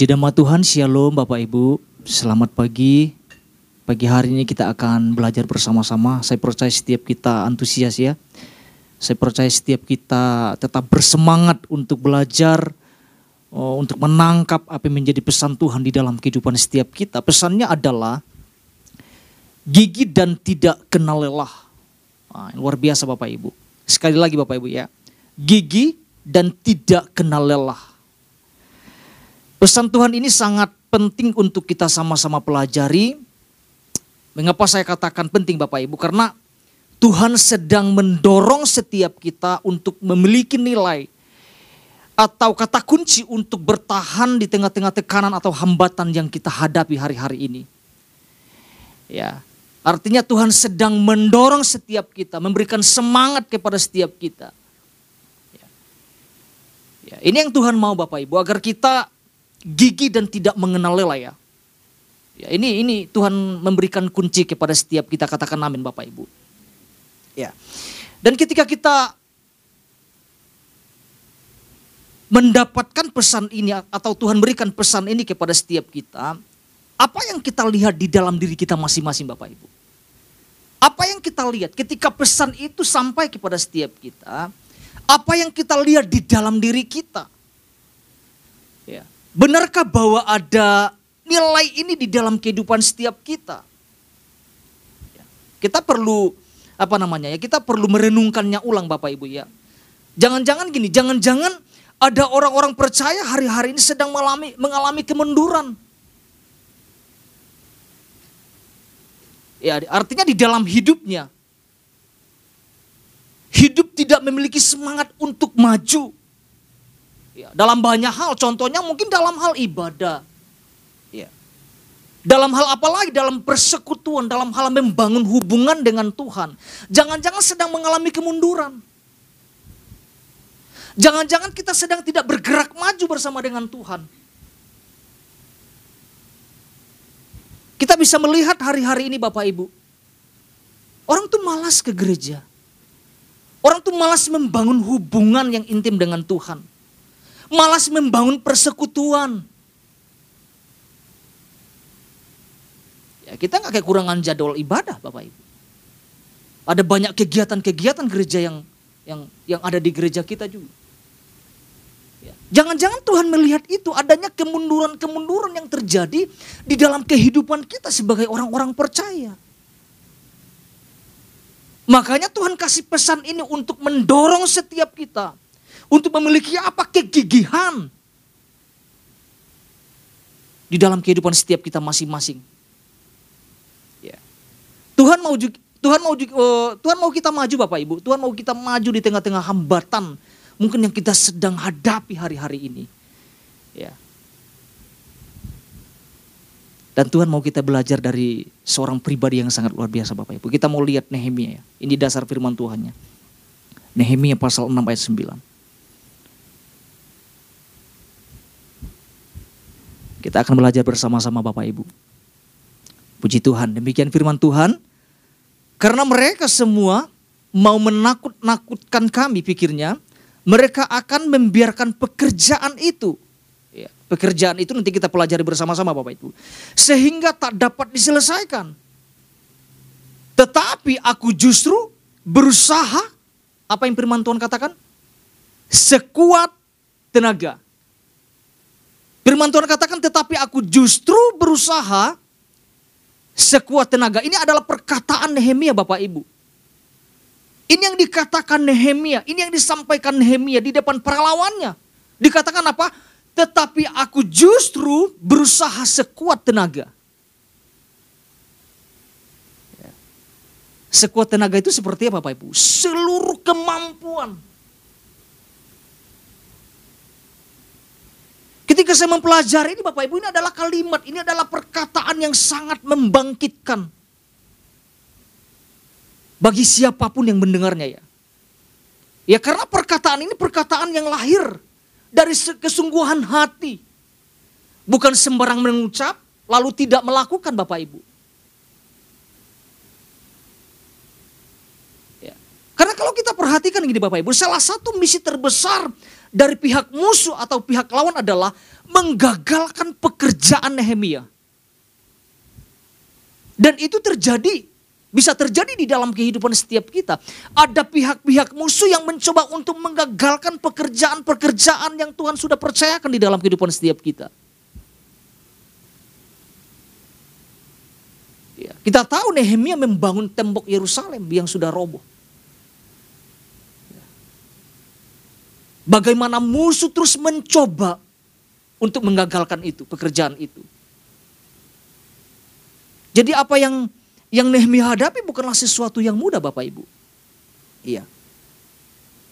Puji nama Tuhan, Shalom Bapak Ibu. Selamat pagi. Pagi hari ini kita akan belajar bersama-sama. Saya percaya setiap kita antusias ya. Saya percaya setiap kita tetap bersemangat untuk belajar, oh, untuk menangkap apa yang menjadi pesan Tuhan di dalam kehidupan setiap kita. Pesannya adalah gigi dan tidak kenal lelah. Nah, luar biasa Bapak Ibu. Sekali lagi Bapak Ibu ya. Gigi dan tidak kenal lelah. Pesan Tuhan ini sangat penting untuk kita sama-sama pelajari. Mengapa saya katakan penting Bapak Ibu? Karena Tuhan sedang mendorong setiap kita untuk memiliki nilai atau kata kunci untuk bertahan di tengah-tengah tekanan atau hambatan yang kita hadapi hari-hari ini. Ya, artinya Tuhan sedang mendorong setiap kita, memberikan semangat kepada setiap kita. Ya. Ya, ini yang Tuhan mau Bapak Ibu agar kita gigi dan tidak mengenal lelah ya. Ya, ini ini Tuhan memberikan kunci kepada setiap kita katakan amin Bapak Ibu. Ya. Dan ketika kita mendapatkan pesan ini atau Tuhan berikan pesan ini kepada setiap kita, apa yang kita lihat di dalam diri kita masing-masing Bapak Ibu? Apa yang kita lihat ketika pesan itu sampai kepada setiap kita? Apa yang kita lihat di dalam diri kita? Ya. Benarkah bahwa ada nilai ini di dalam kehidupan setiap kita? Ya. Kita perlu apa namanya ya? Kita perlu merenungkannya ulang Bapak Ibu ya. Jangan-jangan gini, jangan-jangan ada orang-orang percaya hari-hari ini sedang mengalami mengalami kemunduran. Ya, artinya di dalam hidupnya hidup tidak memiliki semangat untuk maju. Ya, dalam banyak hal, contohnya mungkin dalam hal ibadah. Ya. Dalam hal apa lagi? Dalam persekutuan, dalam hal membangun hubungan dengan Tuhan. Jangan-jangan sedang mengalami kemunduran. Jangan-jangan kita sedang tidak bergerak maju bersama dengan Tuhan. Kita bisa melihat hari-hari ini Bapak Ibu. Orang tuh malas ke gereja. Orang tuh malas membangun hubungan yang intim dengan Tuhan malas membangun persekutuan. Ya, kita nggak kekurangan jadwal ibadah, Bapak Ibu. Ada banyak kegiatan-kegiatan gereja yang yang yang ada di gereja kita juga. Ya, jangan-jangan Tuhan melihat itu adanya kemunduran-kemunduran yang terjadi di dalam kehidupan kita sebagai orang-orang percaya. Makanya Tuhan kasih pesan ini untuk mendorong setiap kita untuk memiliki apa kegigihan di dalam kehidupan setiap kita masing-masing. Ya. Tuhan mau Tuhan mau uh, Tuhan mau kita maju Bapak Ibu. Tuhan mau kita maju di tengah-tengah hambatan mungkin yang kita sedang hadapi hari-hari ini. Ya. Dan Tuhan mau kita belajar dari seorang pribadi yang sangat luar biasa Bapak Ibu. Kita mau lihat Nehemia ya. Ini dasar firman Tuhannya. Nehemia pasal 6 ayat 9. Kita akan belajar bersama-sama Bapak Ibu. Puji Tuhan, demikian firman Tuhan. Karena mereka semua mau menakut-nakutkan kami pikirnya, mereka akan membiarkan pekerjaan itu. Ya, pekerjaan itu nanti kita pelajari bersama-sama Bapak Ibu. Sehingga tak dapat diselesaikan. Tetapi aku justru berusaha, apa yang firman Tuhan katakan? Sekuat tenaga Firman Tuhan katakan tetapi aku justru berusaha sekuat tenaga. Ini adalah perkataan Nehemia Bapak Ibu. Ini yang dikatakan Nehemia, ini yang disampaikan Nehemia di depan para lawannya. Dikatakan apa? Tetapi aku justru berusaha sekuat tenaga. Sekuat tenaga itu seperti apa Bapak Ibu? Seluruh kemampuan Ketika saya mempelajari ini Bapak Ibu ini adalah kalimat, ini adalah perkataan yang sangat membangkitkan. Bagi siapa pun yang mendengarnya ya. Ya karena perkataan ini perkataan yang lahir dari kesungguhan hati. Bukan sembarang mengucap lalu tidak melakukan Bapak Ibu. Ya. Karena kalau kita perhatikan gini Bapak Ibu, salah satu misi terbesar dari pihak musuh atau pihak lawan adalah menggagalkan pekerjaan Nehemia. Dan itu terjadi, bisa terjadi di dalam kehidupan setiap kita. Ada pihak-pihak musuh yang mencoba untuk menggagalkan pekerjaan-pekerjaan yang Tuhan sudah percayakan di dalam kehidupan setiap kita. Ya, kita tahu Nehemia membangun tembok Yerusalem yang sudah roboh. Bagaimana musuh terus mencoba untuk menggagalkan itu, pekerjaan itu. Jadi apa yang yang Nehemia hadapi bukanlah sesuatu yang mudah Bapak Ibu. Iya.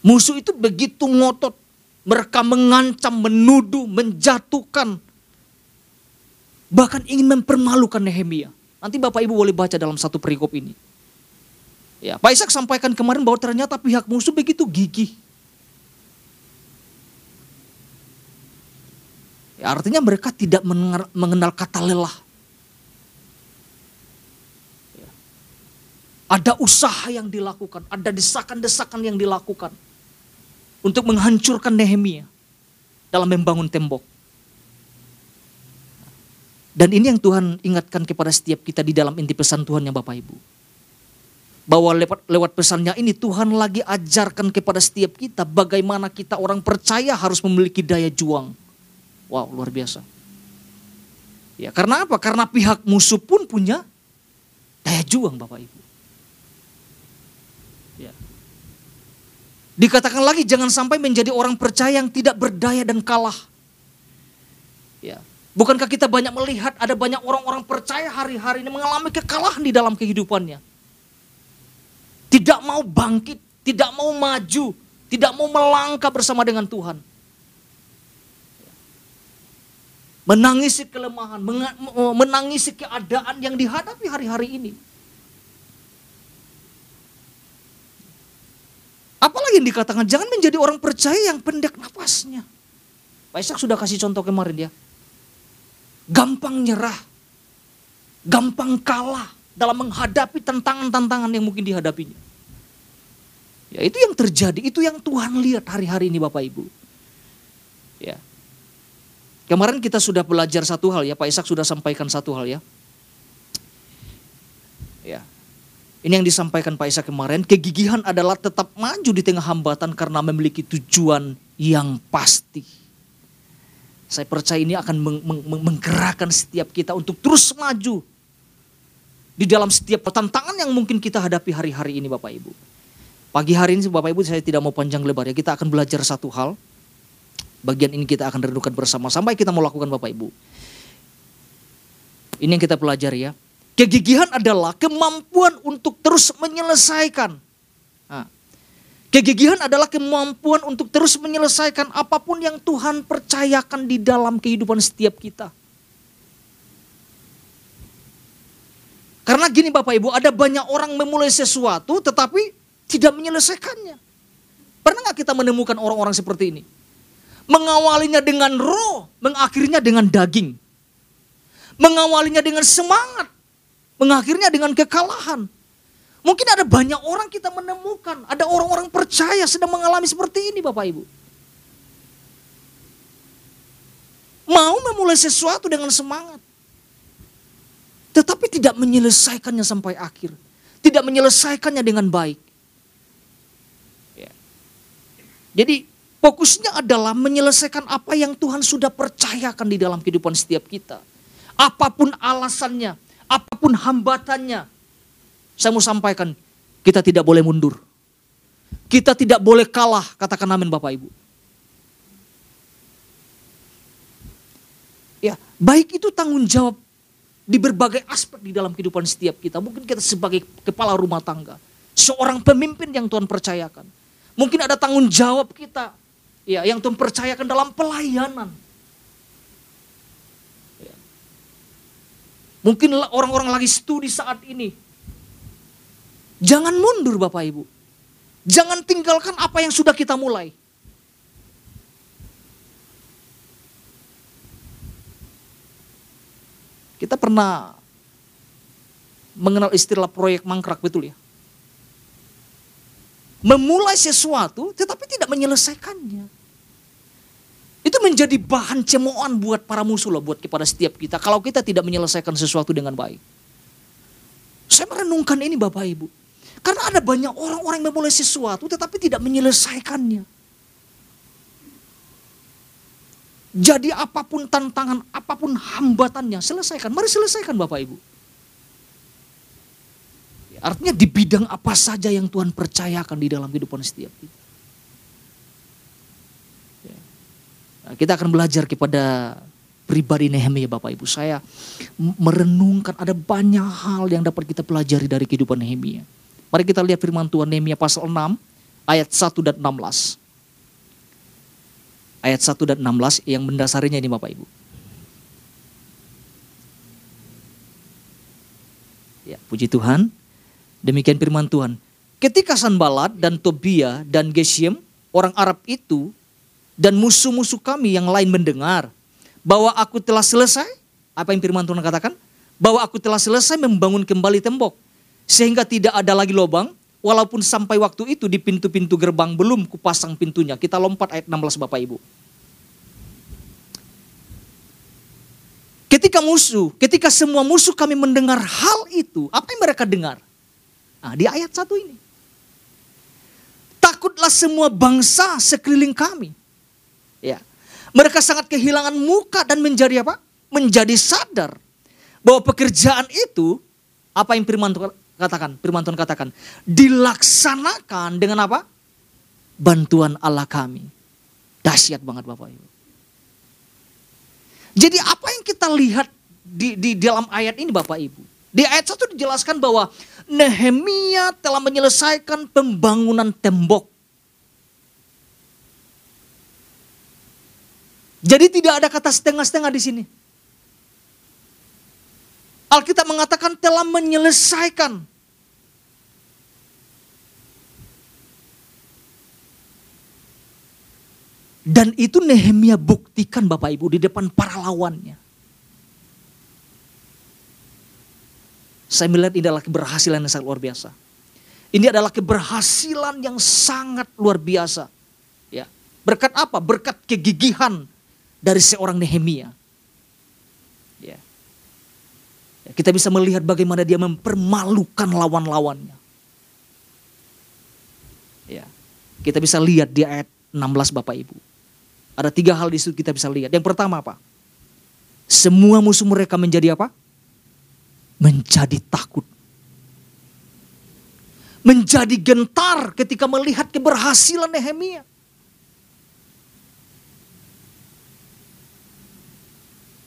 Musuh itu begitu ngotot. Mereka mengancam, menuduh, menjatuhkan. Bahkan ingin mempermalukan Nehemia. Nanti Bapak Ibu boleh baca dalam satu perikop ini. Ya, Pak Ishak sampaikan kemarin bahwa ternyata pihak musuh begitu gigih. Ya, artinya mereka tidak mengenal kata lelah. Ada usaha yang dilakukan, ada desakan-desakan yang dilakukan untuk menghancurkan Nehemia dalam membangun tembok. Dan ini yang Tuhan ingatkan kepada setiap kita di dalam inti pesan Tuhan yang Bapak Ibu. Bahwa lewat, lewat pesannya ini Tuhan lagi ajarkan kepada setiap kita bagaimana kita orang percaya harus memiliki daya juang Wow, luar biasa. Ya, karena apa? Karena pihak musuh pun punya daya juang Bapak Ibu. Ya. Dikatakan lagi jangan sampai menjadi orang percaya yang tidak berdaya dan kalah. Ya. Bukankah kita banyak melihat ada banyak orang-orang percaya hari-hari ini mengalami kekalahan di dalam kehidupannya. Tidak mau bangkit, tidak mau maju, tidak mau melangkah bersama dengan Tuhan. Menangisi kelemahan, menangisi keadaan yang dihadapi hari-hari ini. Apalagi yang dikatakan, jangan menjadi orang percaya yang pendek nafasnya. Pak Ishak sudah kasih contoh kemarin ya. Gampang nyerah, gampang kalah dalam menghadapi tantangan-tantangan yang mungkin dihadapinya. Ya itu yang terjadi, itu yang Tuhan lihat hari-hari ini Bapak Ibu. Ya, Kemarin kita sudah belajar satu hal ya, Pak Ishak sudah sampaikan satu hal ya. Ya. Ini yang disampaikan Pak Ishak kemarin, kegigihan adalah tetap maju di tengah hambatan karena memiliki tujuan yang pasti. Saya percaya ini akan meng meng menggerakkan setiap kita untuk terus maju di dalam setiap tantangan yang mungkin kita hadapi hari-hari ini Bapak Ibu. Pagi hari ini Bapak Ibu saya tidak mau panjang lebar ya, kita akan belajar satu hal Bagian ini kita akan renungkan bersama sampai kita mau lakukan Bapak Ibu. Ini yang kita pelajari ya. Kegigihan adalah kemampuan untuk terus menyelesaikan. Nah, kegigihan adalah kemampuan untuk terus menyelesaikan apa pun yang Tuhan percayakan di dalam kehidupan setiap kita. Karena gini Bapak Ibu, ada banyak orang memulai sesuatu tetapi tidak menyelesaikannya. Pernah nggak kita menemukan orang-orang seperti ini? Mengawalinya dengan roh, mengakhirinya dengan daging. Mengawalinya dengan semangat, mengakhirinya dengan kekalahan. Mungkin ada banyak orang kita menemukan, ada orang-orang percaya sedang mengalami seperti ini Bapak Ibu. Mau memulai sesuatu dengan semangat. Tetapi tidak menyelesaikannya sampai akhir. Tidak menyelesaikannya dengan baik. Ya. Jadi Fokusnya adalah menyelesaikan apa yang Tuhan sudah percayakan di dalam kehidupan setiap kita. Apa pun alasannya, apa pun hambatannya. Saya mau sampaikan, kita tidak boleh mundur. Kita tidak boleh kalah, katakan amin Bapak Ibu. Ya, baik itu tanggung jawab di berbagai aspek di dalam kehidupan setiap kita. Mungkin kita sebagai kepala rumah tangga, seorang pemimpin yang Tuhan percayakan. Mungkin ada tanggung jawab kita ya yang Tuhan percayakan dalam pelayanan. Ya. Mungkin orang-orang lagi studi saat ini. Jangan mundur Bapak Ibu. Jangan tinggalkan apa yang sudah kita mulai. Kita pernah mengenal istilah proyek mangkrak betul ya. Memulai sesuatu tetapi tidak menyelesaikannya. Menjadi bahan cemoohan buat para musuh loh, buat kepada setiap kita. Kalau kita tidak menyelesaikan sesuatu dengan baik. Saya merenungkan ini Bapak Ibu. Karena ada banyak orang-orang yang memulai sesuatu tetapi tidak menyelesaikannya. Jadi apa pun tantangan, apa pun hambatannya, selesaikan. Mari selesaikan Bapak Ibu. Artinya di bidang apa saja yang Tuhan percayakan di dalam kehidupan setiap kita. Ya. Nah, kita akan belajar kepada pribadi Nehemia Bapak Ibu. Saya merenungkan ada banyak hal yang dapat kita pelajari dari kehidupan Nehemia. Mari kita lihat firman Tuhan Nehemia pasal 6 ayat 1 dan 16. Ayat 1 dan 16 yang mendasarinya ini Bapak Ibu. Ya, puji Tuhan. Demikian firman Tuhan. Ketika Sanbalat dan Tobia dan Geshem, orang Arab itu, dan musuh-musuh kami yang lain mendengar bahwa aku telah selesai, apa yang firman Tuhan katakan? Bahwa aku telah selesai membangun kembali tembok. Sehingga tidak ada lagi lubang, walaupun sampai waktu itu di pintu-pintu gerbang belum kupasang pintunya. Kita lompat ayat 16 Bapak Ibu. Ketika musuh, ketika semua musuh kami mendengar hal itu, apa yang mereka dengar? Nah, di ayat satu ini. Takutlah semua bangsa sekeliling kami. Mereka sangat kehilangan muka dan menjadi apa? Menjadi sadar bahwa pekerjaan itu apa yang firman Tuhan katakan? Firman Tuhan katakan dilaksanakan dengan apa? Bantuan Allah kami. Dahsyat banget Bapak Ibu. Jadi apa yang kita lihat di, di dalam ayat ini Bapak Ibu? Di ayat 1 dijelaskan bahwa Nehemia telah menyelesaikan pembangunan tembok. Jadi tidak ada kata setengah-setengah di sini. Alkitab mengatakan telah menyelesaikan. Dan itu Nehemia buktikan Bapak Ibu di depan para lawannya. Saya melihat ini adalah keberhasilan yang sangat luar biasa. Ini adalah keberhasilan yang sangat luar biasa. Ya. Berkat apa? Berkat kegigihan dari seorang Nehemia. Ya. ya. Kita bisa melihat bagaimana dia mempermalukan lawan-lawannya. Ya. Kita bisa lihat di ayat 16 Bapak Ibu. Ada tiga hal di situ kita bisa lihat. Yang pertama apa? Semua musuh mereka menjadi apa? menjadi takut. Menjadi gentar ketika melihat keberhasilan Nehemia.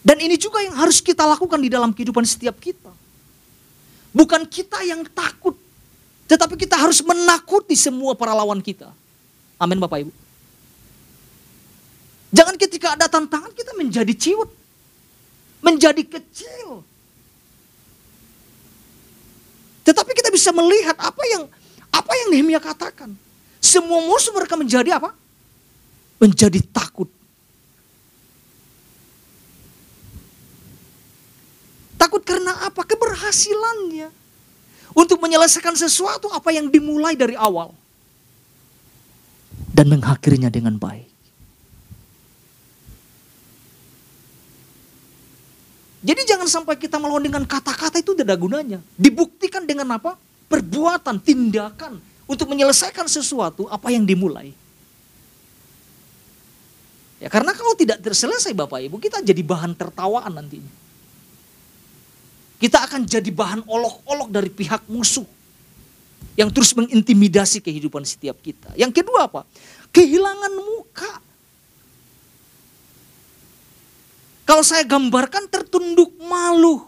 Dan ini juga yang harus kita lakukan di dalam kehidupan setiap kita. Bukan kita yang takut, tetapi kita harus menakuti semua para lawan kita. Amin Bapak Ibu. Jangan ketika ada tantangan kita menjadi ciut. Menjadi kecil. Tetapi kita bisa melihat apa yang apa yang Nehemia katakan. Semua musuh mereka menjadi apa? Menjadi takut. Takut karena apa? Keberhasilannya. Untuk menyelesaikan sesuatu apa yang dimulai dari awal. Dan mengakhirinya dengan baik. Jadi jangan sampai kita melawan dengan kata-kata itu tidak gunanya. Dibuktikan dengan apa? Perbuatan, tindakan untuk menyelesaikan sesuatu apa yang dimulai. Ya karena kalau tidak terselesai Bapak Ibu, kita jadi bahan tertawaan nantinya. Kita akan jadi bahan olok-olok dari pihak musuh yang terus mengintimidasi kehidupan setiap kita. Yang kedua apa? Kehilangan muka. Kalau saya gambarkan tertunduk malu.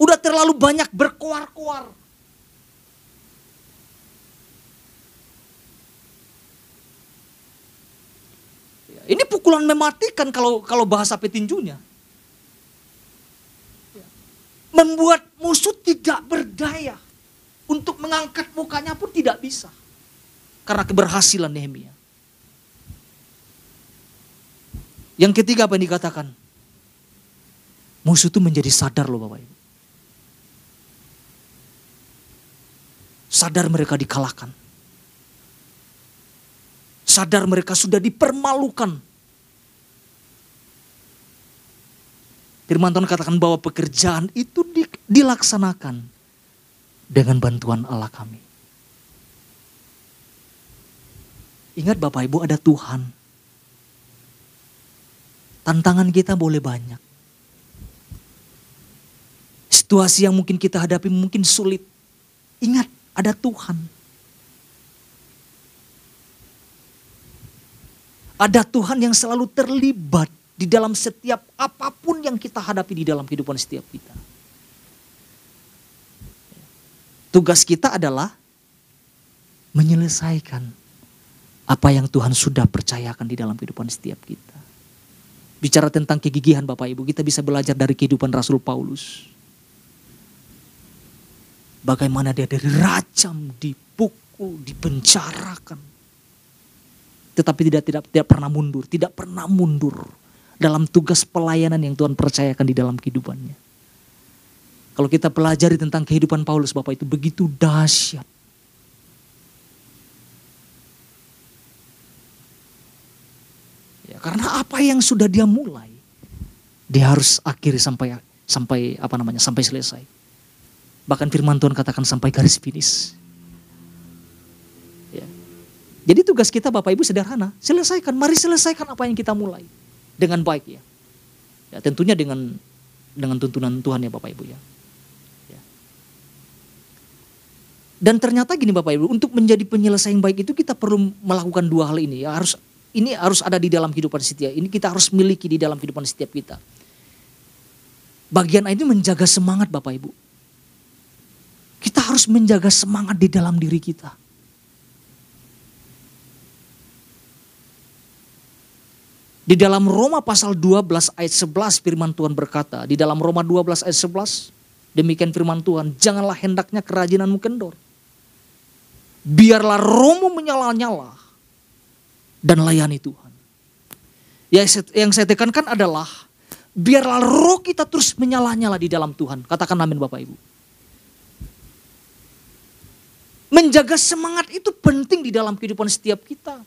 Udah terlalu banyak berkuar-kuar. Ya, ini pukulan mematikan kalau kalau bahasa petinjunya. Membuat musuh tidak berdaya. Untuk mengangkat mukanya pun tidak bisa. Karena keberhasilan Nehemia. Yang ketiga apa yang dikatakan? Musuh itu menjadi sadar loh Bapak Ibu. Sadar mereka dikalahkan. Sadar mereka sudah dipermalukan Firman Tuhan katakan bahwa pekerjaan itu di, dilaksanakan dengan bantuan Allah kami. Ingat Bapak Ibu ada Tuhan. Tantangan kita boleh banyak. Situasi yang mungkin kita hadapi mungkin sulit. Ingat ada Tuhan. Ada Tuhan yang selalu terlibat di dalam setiap apa pun yang kita hadapi di dalam kehidupan setiap kita. Tugas kita adalah menyelesaikan apa yang Tuhan sudah percayakan di dalam kehidupan setiap kita. Bicara tentang kegigihan Bapak Ibu, kita bisa belajar dari kehidupan Rasul Paulus. Bagaimana dia dari rajam, dipukul, dipenjarakan. Tetapi tidak tidak tidak pernah mundur, tidak pernah mundur dalam tugas pelayanan yang Tuhan percayakan di dalam kehidupannya. Kalau kita pelajari tentang kehidupan Paulus Bapak itu begitu dahsyat. Ya, karena apa yang sudah dia mulai, dia harus akhiri sampai sampai apa namanya sampai selesai. Bahkan Firman Tuhan katakan sampai garis finish. Ya. Jadi tugas kita Bapak Ibu sederhana, selesaikan. Mari selesaikan apa yang kita mulai dengan baik ya. Ya tentunya dengan dengan tuntunan Tuhan ya Bapak Ibu ya. Dan ternyata gini Bapak Ibu, untuk menjadi penyelesai yang baik itu kita perlu melakukan dua hal ini. Ya, harus ini harus ada di dalam kehidupan setiap. Ini kita harus miliki di dalam kehidupan setiap kita. Bagian ini menjaga semangat Bapak Ibu. Kita harus menjaga semangat di dalam diri kita. Di dalam Roma pasal 12 ayat 11 firman Tuhan berkata, di dalam Roma 12 ayat 11, demikian firman Tuhan, janganlah hendaknya kerajinanmu kendor biarlah romo menyala-nyala dan layani Tuhan. Ya, yang saya tekankan adalah biarlah roh kita terus menyala-nyala di dalam Tuhan. Katakan amin Bapak Ibu. Menjaga semangat itu penting di dalam kehidupan setiap kita.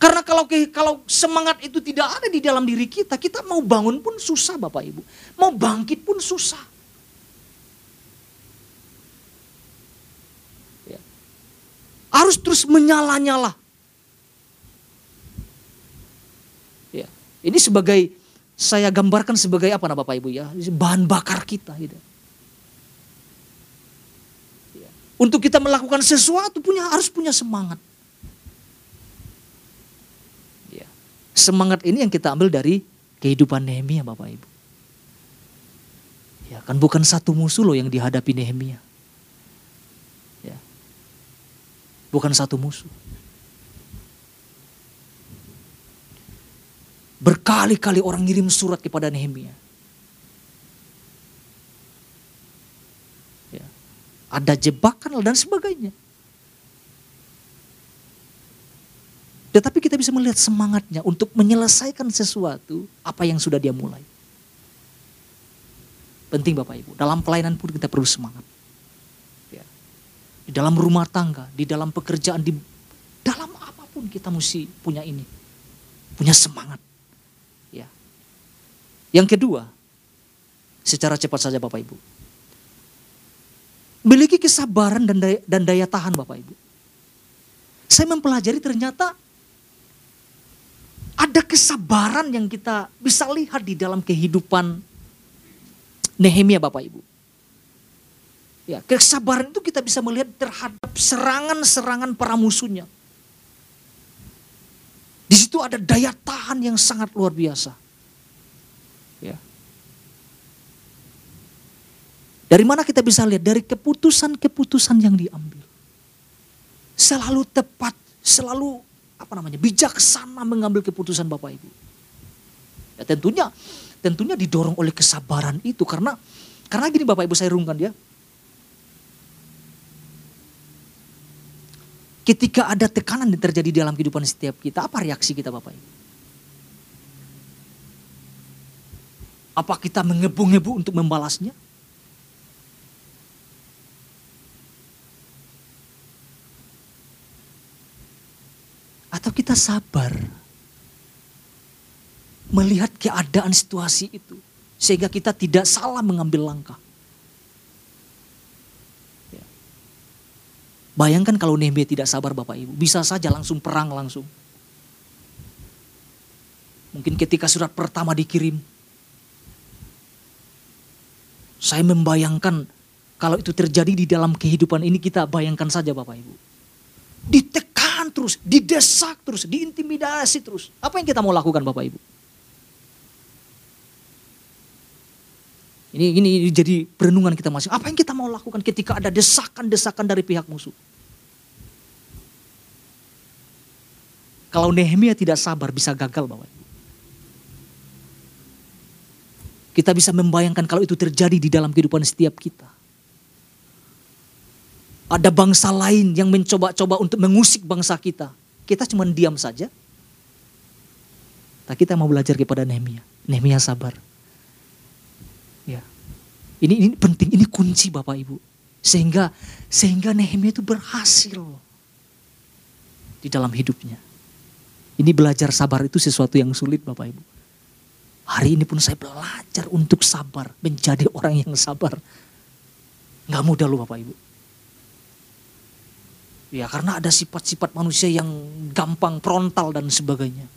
Karena kalau kalau semangat itu tidak ada di dalam diri kita, kita mau bangun pun susah Bapak Ibu. Mau bangkit pun susah. harus terus menyala-nyala. Ya, ini sebagai saya gambarkan sebagai apa nah Bapak Ibu ya, bahan bakar kita gitu. Ya. Untuk kita melakukan sesuatu punya harus punya semangat. Ya. Semangat ini yang kita ambil dari kehidupan Nehemia Bapak Ibu. Ya, kan bukan satu musuh loh yang dihadapi Nehemia. bukan satu musuh. Berkali-kali orang ngirim surat kepada Nehemia. Ya. Ada jebakan dan sebagainya. Tetapi kita bisa melihat semangatnya untuk menyelesaikan sesuatu apa yang sudah dia mulai. Penting Bapak Ibu, dalam pelayanan pun kita perlu semangat di dalam rumah tangga, di dalam pekerjaan, di dalam apa pun kita mesti punya ini, punya semangat. Ya. Yang kedua, secara cepat saja Bapak Ibu, miliki kesabaran dan daya, dan daya tahan Bapak Ibu. Saya mempelajari ternyata ada kesabaran yang kita bisa lihat di dalam kehidupan Nehemia Bapak Ibu. Ya, kesabaran itu kita bisa melihat terhadap serangan-serangan para musuhnya. Di situ ada daya tahan yang sangat luar biasa. Ya. Dari mana kita bisa lihat? Dari keputusan-keputusan yang diambil. Selalu tepat, selalu apa namanya bijaksana mengambil keputusan Bapak Ibu. Ya tentunya, tentunya didorong oleh kesabaran itu karena karena gini Bapak Ibu saya rungkan ya. Ketika ada tekanan yang terjadi dalam kehidupan setiap kita, apa reaksi kita Bapak Ibu? Apa kita mengebu-ngebu untuk membalasnya? Atau kita sabar melihat keadaan situasi itu. Sehingga kita tidak salah mengambil langkah. Ya. Bayangkan kalau Nehemia tidak sabar Bapak Ibu. Bisa saja langsung perang langsung. Mungkin ketika surat pertama dikirim. Saya membayangkan kalau itu terjadi di dalam kehidupan ini kita bayangkan saja Bapak Ibu. Terus, didesak terus, diintimidasi terus. Apa yang kita mau lakukan Bapak Ibu? Ini, ini, ini jadi perenungan kita masing. Apa yang kita mau lakukan ketika ada desakan-desakan dari pihak musuh? Kalau Nehemia tidak sabar bisa gagal Bapak Ibu. Kita bisa membayangkan kalau itu terjadi di dalam kehidupan setiap kita. Ada bangsa lain yang mencoba-coba untuk mengusik bangsa kita. Kita cuma diam saja. Tapi kita mau belajar kepada Nehemia. Nehemia sabar. Ya. Ini ini penting, ini kunci Bapak Ibu. Sehingga sehingga Nehemia itu berhasil di dalam hidupnya. Ini belajar sabar itu sesuatu yang sulit Bapak Ibu. Hari ini pun saya belajar untuk sabar, menjadi orang yang sabar. Gak mudah loh Bapak Ibu. Ya karena ada sifat-sifat manusia yang gampang frontal dan sebagainya.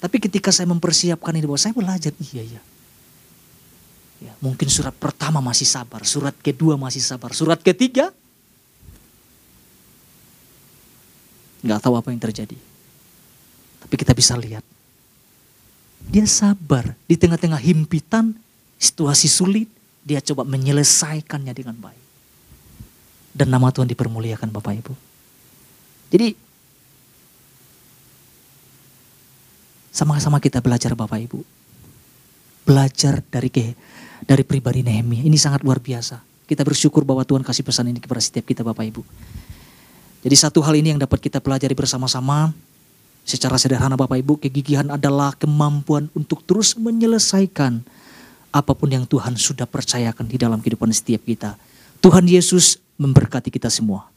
Tapi ketika saya mempersiapkan ini bahwa saya belajar, iya iya. Ya, mungkin surat pertama masih sabar, surat kedua masih sabar, surat ketiga nggak tahu apa yang terjadi. Tapi kita bisa lihat. Dia sabar di tengah-tengah himpitan, situasi sulit, dia coba menyelesaikannya dengan baik. Dan nama Tuhan dipermuliakan Bapak Ibu. Jadi sama-sama kita belajar Bapak Ibu. Belajar dari ke dari pribadi Nehemia. Ini sangat luar biasa. Kita bersyukur bahwa Tuhan kasih pesan ini kepada setiap kita Bapak Ibu. Jadi satu hal ini yang dapat kita pelajari bersama-sama Secara sederhana Bapak Ibu, kegigihan adalah kemampuan untuk terus menyelesaikan apa pun yang Tuhan sudah percayakan di dalam kehidupan setiap kita. Tuhan Yesus memberkati kita semua.